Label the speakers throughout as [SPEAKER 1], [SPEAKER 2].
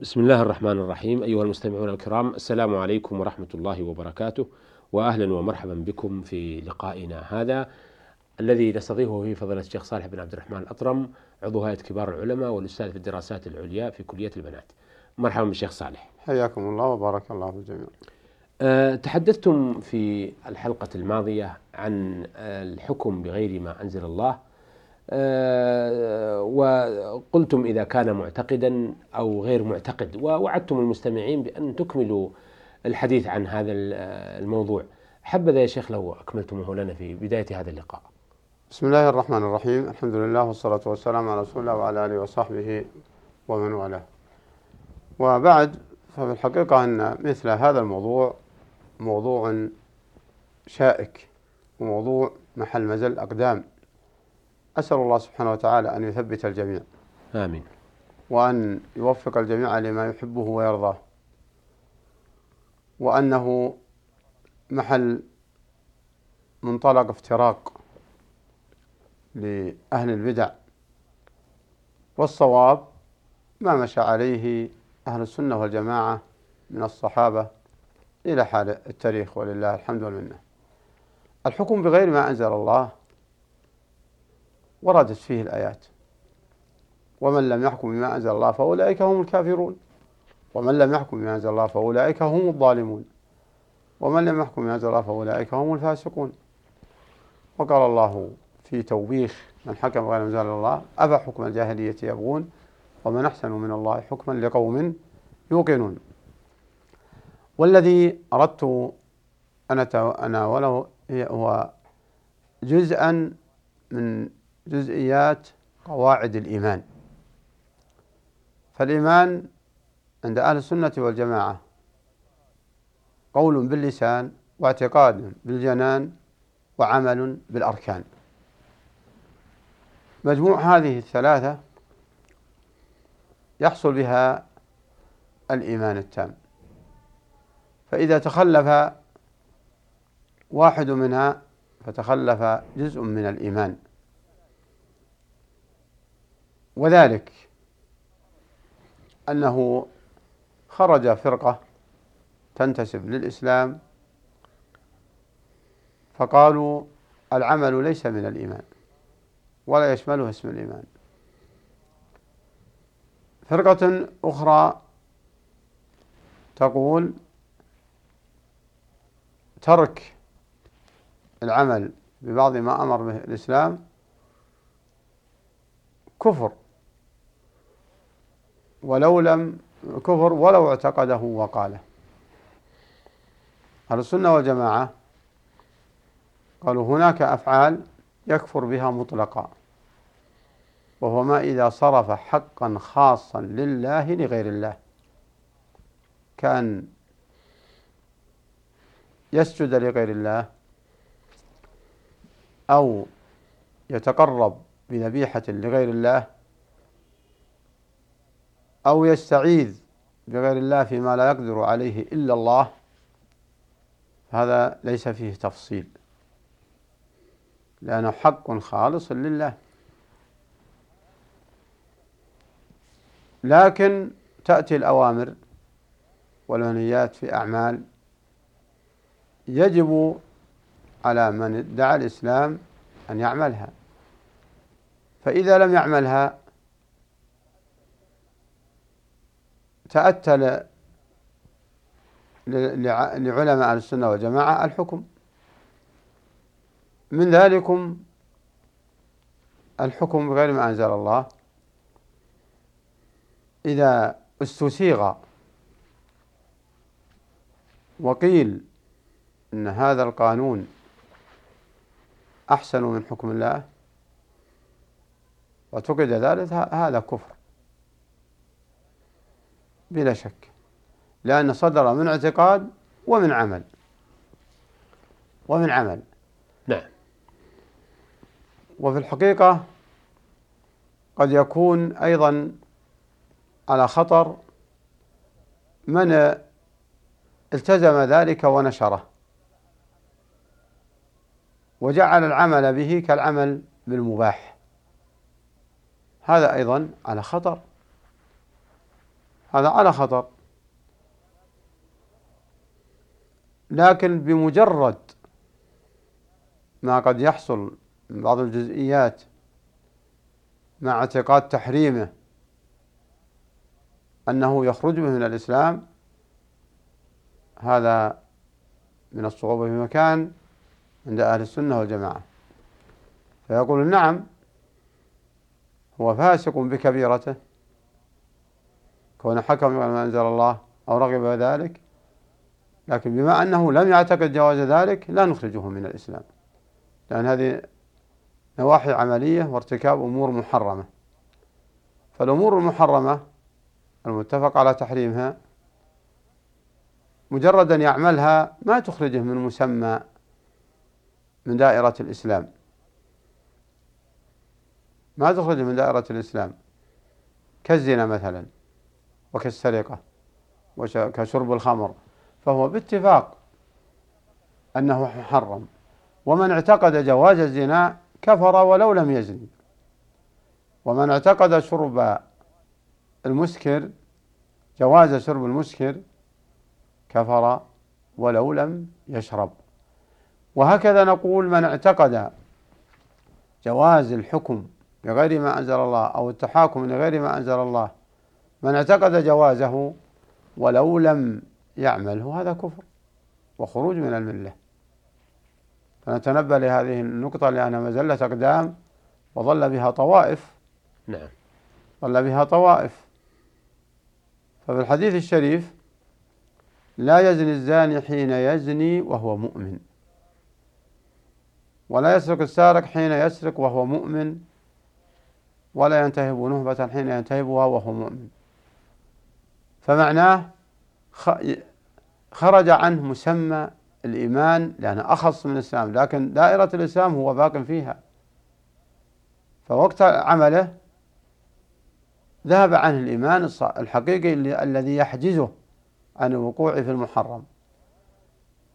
[SPEAKER 1] بسم الله الرحمن الرحيم أيها المستمعون الكرام السلام عليكم ورحمة الله وبركاته وأهلا ومرحبا بكم في لقائنا هذا الذي نستضيفه فيه فضيلة الشيخ صالح بن عبد الرحمن الأطرم عضو هيئة كبار العلماء والأستاذ في الدراسات العليا في كلية البنات. مرحبا بالشيخ صالح.
[SPEAKER 2] حياكم الله وبارك الله في الجميع
[SPEAKER 1] أه تحدثتم في الحلقة الماضية عن الحكم بغير ما أنزل الله وقلتم إذا كان معتقدا أو غير معتقد ووعدتم المستمعين بأن تكملوا الحديث عن هذا الموضوع. حبذا يا شيخ لو أكملتموه لنا في بداية هذا اللقاء.
[SPEAKER 2] بسم الله الرحمن الرحيم. الحمد لله والصلاة والسلام على رسول الله وعلى آله وصحبه ومن والاه. وبعد ففي الحقيقة أن مثل هذا الموضوع موضوع شائك وموضوع محل مزل أقدام. أسأل الله سبحانه وتعالى أن يثبت الجميع.
[SPEAKER 1] آمين.
[SPEAKER 2] وأن يوفق الجميع لما يحبه ويرضاه. وأنه محل منطلق افتراق لأهل البدع. والصواب ما مشى عليه أهل السنة والجماعة من الصحابة إلى حال التاريخ ولله الحمد والمنة. الحكم بغير ما أنزل الله وردت فيه الآيات. ومن لم يحكم بما أنزل الله فأولئك هم الكافرون. ومن لم يحكم بما أنزل الله فأولئك هم الظالمون. ومن لم يحكم بما أنزل الله فأولئك هم الفاسقون. وقال الله في توبيخ من حكم غير ما أنزل الله أفا حكم الجاهلية يبغون؟ ومن أحسن من الله حكما لقوم يوقنون. والذي أردت أن أتناوله هو جزءا من جزئيات قواعد الإيمان. فالإيمان عند أهل السنة والجماعة قول باللسان واعتقاد بالجنان وعمل بالأركان. مجموع هذه الثلاثة يحصل بها الإيمان التام. فإذا تخلف واحد منها فتخلف جزء من الإيمان. وذلك أنه خرج فرقة تنتسب للإسلام فقالوا العمل ليس من الإيمان ولا يشمله اسم الإيمان. فرقة أخرى تقول ترك العمل ببعض ما أمر به الإسلام كفر. ولو لم كفر ولو اعتقده وقاله. أهل السنة والجماعة قالوا هناك أفعال يكفر بها مطلقا وهو ما إذا صرف حقا خاصا لله لغير الله. كان يسجد لغير الله أو يتقرب بذبيحة لغير الله أو يستعيذ بغير الله فيما لا يقدر عليه إلا الله هذا ليس فيه تفصيل. لأنه حق خالص لله. لكن تأتي الأوامر والمنهيات في أعمال يجب على من ادعى الإسلام أن يعملها. فإذا لم يعملها تأتى لعلماء السنة والجماعة الحكم. من ذلكم الحكم بغير ما أنزل الله. إذا استسيغ وقيل أن هذا القانون أحسن من حكم الله وتقد ذلك هذا كفر. بلا شك. لأن صدر من اعتقاد ومن عمل. ومن عمل.
[SPEAKER 1] نعم.
[SPEAKER 2] وفي الحقيقة قد يكون أيضا على خطر من التزم ذلك ونشره. وجعل العمل به كالعمل بالمباح. هذا أيضا على خطر. هذا على خطر. لكن بمجرد ما قد يحصل من بعض الجزئيات مع اعتقاد تحريمه أنه يخرج من الإسلام هذا من الصعوبة في مكان عند أهل السنة والجماعة. فيقول نعم هو فاسق بكبيرته. كون حكم بما أنزل الله أو رغب ذلك لكن بما أنه لم يعتقد جواز ذلك لا نخرجه من الإسلام. لأن هذه نواحي عملية وارتكاب أمور محرمة. فالأمور المحرمة المتفق على تحريمها مجرد أن يعملها ما تخرجه من مسمى من دائرة الإسلام. ما تخرجه من دائرة الإسلام. كالزنا مثلا. وكالسرقة وكشرب الخمر. فهو باتفاق أنه محرم ومن اعتقد جواز الزنا كفر ولو لم يزني ومن اعتقد شرب المسكر جواز شرب المسكر كفر ولو لم يشرب. وهكذا نقول من اعتقد جواز الحكم بغير ما أنزل الله أو التحاكم لغير ما أنزل الله من اعتقد جوازه ولو لم يعمله هذا كفر وخروج من الملة. فنتنبه لهذه النقطة لأنها مزلة أقدام وظل بها طوائف.
[SPEAKER 1] نعم.
[SPEAKER 2] ظل بها طوائف. ففي الحديث الشريف لا يزني الزاني حين يزني وهو مؤمن. ولا يسرق السارق حين يسرق وهو مؤمن. ولا ينتهب نهبة حين ينتهبها وهو مؤمن. فمعناه خرج عنه مسمى الإيمان لأنه أخص من الإسلام لكن دائرة الإسلام هو باق فيها. فوقت عمله ذهب عنه الإيمان الحقيقي الذي يحجزه عن الوقوع في المحرم.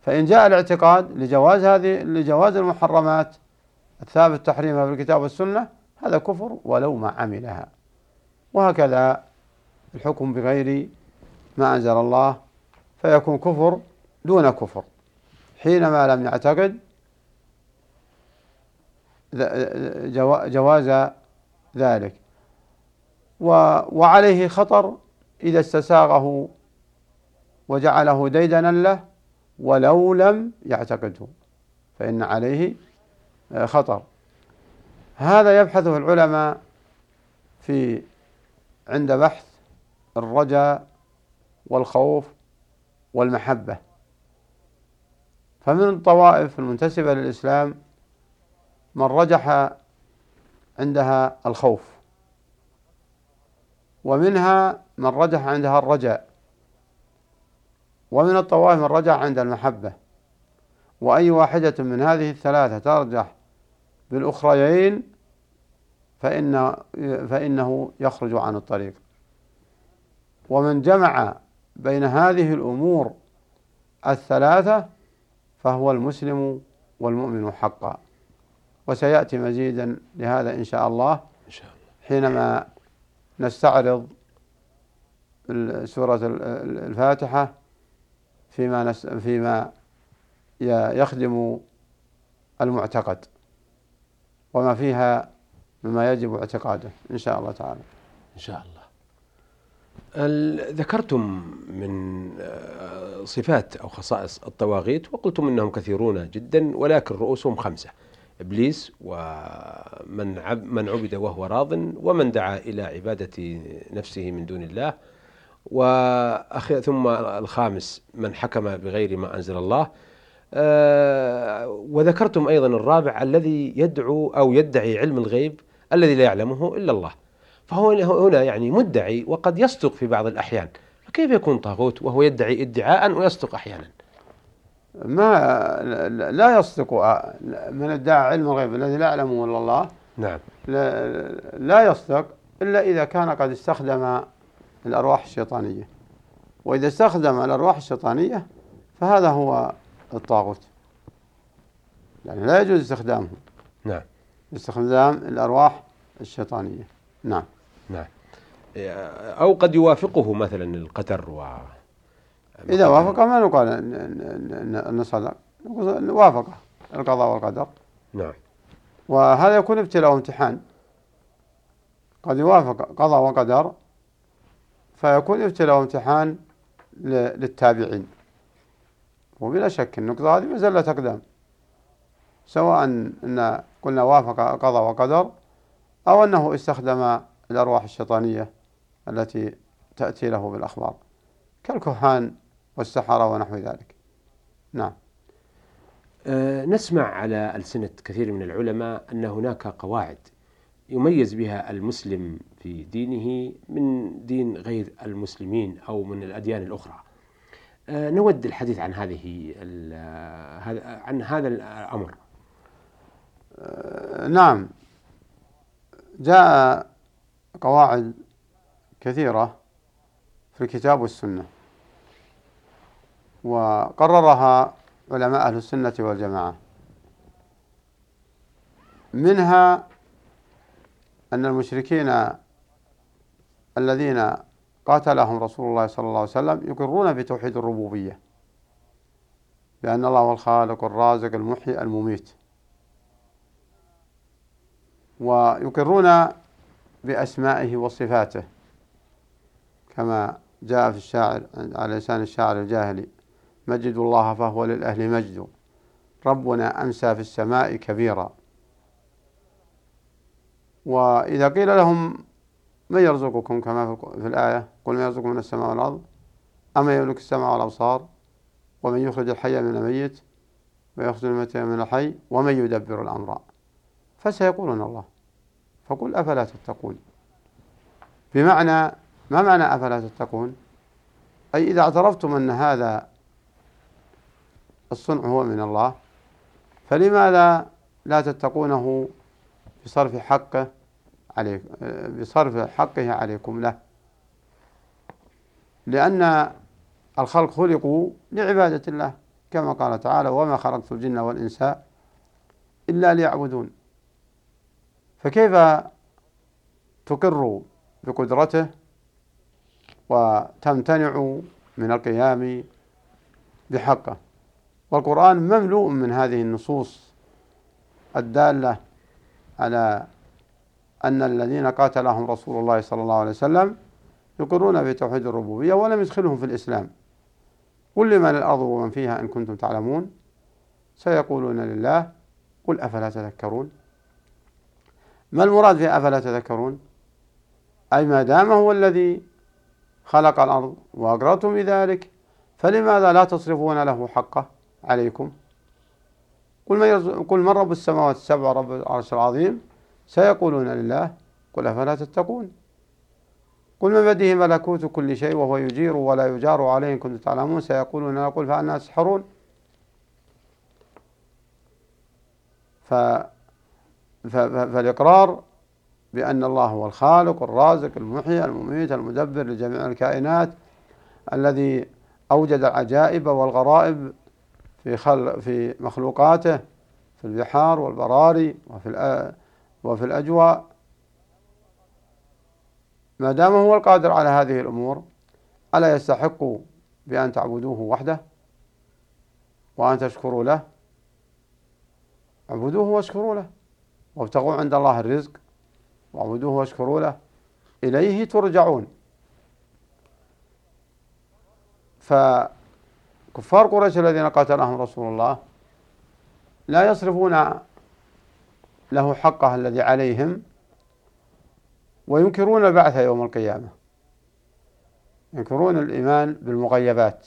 [SPEAKER 2] فإن جاء الاعتقاد لجواز هذه لجواز المحرمات الثابت تحريمها في الكتاب والسنة هذا كفر ولو ما عملها. وهكذا الحكم بغير ما أنزل الله فيكون كفر دون كفر. حينما لم يعتقد جواز ذلك. وعليه خطر إذا استساغه وجعله ديدنا له ولو لم يعتقده فإن عليه خطر. هذا يبحثه العلماء في عند بحث الرجاء والخوف والمحبة. فمن الطوائف المنتسبة للإسلام من رجح عندها الخوف ومنها من رجح عندها الرجاء ومن الطوائف من رجح عند المحبة. وأي واحدة من هذه الثلاثة ترجح بالأخريين فإن فإنه يخرج عن الطريق. ومن جمع بين هذه الأمور الثلاثة فهو المسلم والمؤمن حقا. وسيأتي مزيدا لهذا إن شاء الله إن شاء الله. حينما نستعرض سورة الفاتحة فيما نس فيما يخدم المعتقد وما فيها مما يجب اعتقاده إن شاء الله تعالى.
[SPEAKER 1] إن شاء الله. ذكرتم من آه، صفات أو خصائص الطواغيت وقلتم إنهم كثيرون جدا ولكن رؤوسهم خمسة إبليس ومن عب من عبد وهو راض ومن دعا إلى عبادة نفسه من دون الله وأخي ثم الخامس من حكم بغير ما أنزل الله آه، وذكرتم أيضا الرابع الذي يدعو أو يدعي علم الغيب الذي لا يعلمه إلا الله. فهو هنا يعني مدعي وقد يصدق في بعض الأحيان. فكيف يكون طاغوت وهو يدعي ادعاء ويصدق أحيانا؟
[SPEAKER 2] ما لا يصدق من ادعى علم الغيب الذي لا يعلمه إلا الله.
[SPEAKER 1] نعم.
[SPEAKER 2] لا, لا يصدق إلا إذا كان قد استخدم الأرواح الشيطانية. وإذا استخدم الأرواح الشيطانية فهذا هو الطاغوت. يعني لا يجوز استخدامه.
[SPEAKER 1] نعم.
[SPEAKER 2] استخدام الأرواح الشيطانية. نعم.
[SPEAKER 1] نعم. أو قد يوافقه مثلا القدر و
[SPEAKER 2] إذا وافق ما نقال أن صدق وافق القضاء والقدر.
[SPEAKER 1] نعم.
[SPEAKER 2] وهذا يكون ابتلاء وامتحان. قد يوافق قضاء وقدر فيكون ابتلاء وامتحان للتابعين. وبلا شك النقطة هذه مزلة أقدام. سواء أن قلنا وافق قضاء وقدر أو أنه استخدم الأرواح الشيطانية التي تأتي له بالأخبار كالكهان والسحرة ونحو ذلك. نعم.
[SPEAKER 1] أه نسمع على ألسنة كثير من العلماء أن هناك قواعد يميز بها المسلم في دينه من دين غير المسلمين أو من الأديان الأخرى. أه نود الحديث عن هذه عن هذا الأمر.
[SPEAKER 2] نعم. جاء قواعد كثيرة في الكتاب والسنة. وقررها علماء أهل السنة والجماعة. منها أن المشركين الذين قاتلهم رسول الله صلى الله عليه وسلم يقرون بتوحيد الربوبية. بأن الله هو الخالق الرازق المحيي المميت. ويقرون بأسمائه وصفاته كما جاء في الشاعر على لسان الشاعر الجاهلي مجد الله فهو للأهل مجد ربنا أمسى في السماء كبيرا. وإذا قيل لهم من يرزقكم كما في الآية؟ قل من يرزقكم من السماء والأرض أما يملك السماء والأبصار ومن يخرج الحي من الميت ويخرج الميت من الحي ومن يدبر الأمر. فسيقولون الله. فقل أفلا تتقون. بمعنى ما معنى أفلا تتقون؟ أي إذا اعترفتم أن هذا الصنع هو من الله فلماذا لا تتقونه بصرف حقه عليكم بصرف حقه عليكم له. لأن الخلق خلقوا لعبادة الله كما قال تعالى وما خلقت الجن والإنس إلا ليعبدون. فكيف تقر بقدرته وتمتنع من القيام بحقه؟ والقرآن مملوء من هذه النصوص الدالة على أن الذين قاتلهم رسول الله صلى الله عليه وسلم يقرون بتوحيد الربوبية ولم يدخلهم في الإسلام. قل لمن الأرض ومن فيها إن كنتم تعلمون؟ سيقولون لله قل أفلا تذكرون؟ ما المراد في أفلا تذكرون؟ أي ما دام هو الذي خلق الأرض وأقررتم بذلك فلماذا لا تصرفون له حقه عليكم؟ قل من, قل من رب السماوات السبع رب العرش العظيم؟ سيقولون لله قل أفلا تتقون؟ قل من بده ملكوت كل شيء وهو يجير ولا يجار عليه إن كنتم تعلمون؟ سيقولون لا قل فأنا تسحرون. فالإقرار بأن الله هو الخالق الرازق المحيي المميت المدبر لجميع الكائنات الذي أوجد العجائب والغرائب في خل في مخلوقاته في البحار والبراري وفي وفي الأجواء. ما دام هو القادر على هذه الأمور ألا يستحق بأن تعبدوه وحده وأن تشكروا له؟ اعبدوه واشكروا له. وابتغوا عند الله الرزق واعبدوه واشكروا له إليه ترجعون. فكفار قريش الذين قاتلهم رسول الله لا يصرفون له حقه الذي عليهم وينكرون البعث يوم القيامة. ينكرون الإيمان بالمغيبات.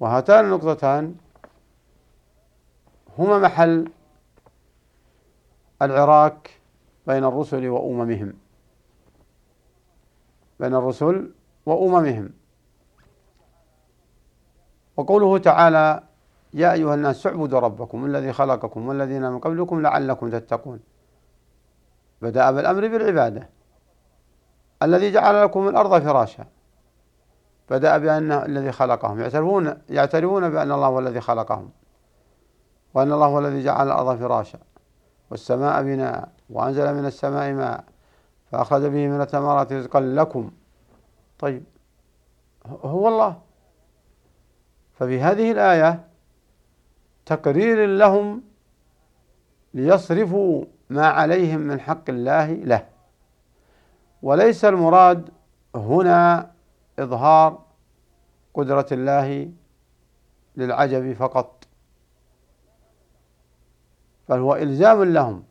[SPEAKER 2] وهاتان النقطتان هما محل العراك بين الرسل وأممهم. بين الرسل وأممهم. وقوله تعالى يا أيها الناس اعبدوا ربكم الذي خلقكم والذين من قبلكم لعلكم تتقون. بدأ بالأمر بالعبادة. الذي جعل لكم الأرض فراشا. بدأ بأنه الذي خلقهم. يعترفون يعترفون بأن الله هو الذي خلقهم. وأن الله هو الذي جعل الأرض فراشا. والسماء بناء وأنزل من السماء ماء فأخرج به من الثمرات رزقا لكم. طيب هو الله. ففي هذه الآية تقرير لهم ليصرفوا ما عليهم من حق الله له. وليس المراد هنا إظهار قدرة الله للعجب فقط. بل هو إلزام لهم.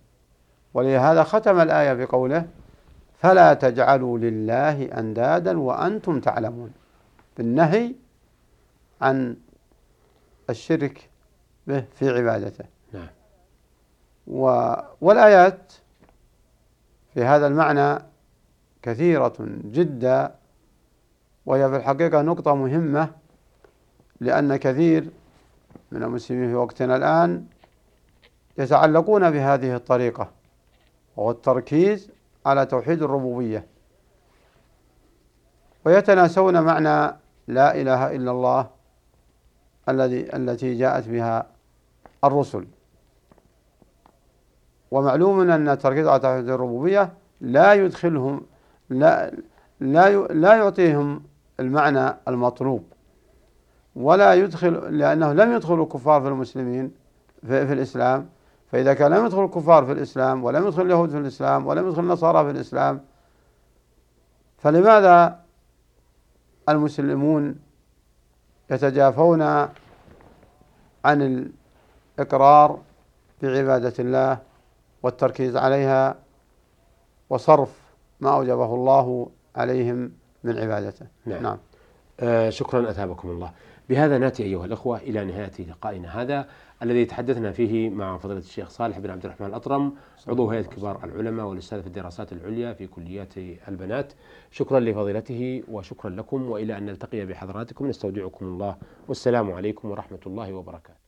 [SPEAKER 2] ولهذا ختم الآية بقوله فلا تجعلوا لله أندادا وأنتم تعلمون. بالنهي عن الشرك به في عبادته.
[SPEAKER 1] نعم.
[SPEAKER 2] والآيات في هذا المعنى كثيرة جدا وهي في الحقيقة نقطة مهمة لأن كثير من المسلمين في وقتنا الآن يتعلقون بهذه الطريقة وهو التركيز على توحيد الربوبية. ويتناسون معنى لا إله إلا الله الذي التي جاءت بها الرسل. ومعلوم أن التركيز على توحيد الربوبية لا يدخلهم لا لا لا يعطيهم المعنى المطلوب ولا يدخل لأنه لم يدخل الكفار في المسلمين في, في الإسلام فإذا كان لم يدخل الكفار في الإسلام ولم يدخل اليهود في الإسلام ولم يدخل النصارى في الإسلام فلماذا المسلمون يتجافون عن الإقرار بعبادة الله والتركيز عليها وصرف ما أوجبه الله عليهم من عبادته؟
[SPEAKER 1] نعم, نعم. آه شكرا أثابكم الله. بهذا نأتي أيها الأخوة إلى نهاية لقائنا هذا. الذي تحدثنا فيه مع فضيلة الشيخ صالح بن عبد الرحمن الأطرم عضو هيئة كبار العلماء والأستاذ في الدراسات العليا في كليات البنات. شكرا لفضيلته وشكرا لكم وإلى أن نلتقي بحضراتكم. نستودعكم الله. والسلام عليكم ورحمة الله وبركاته.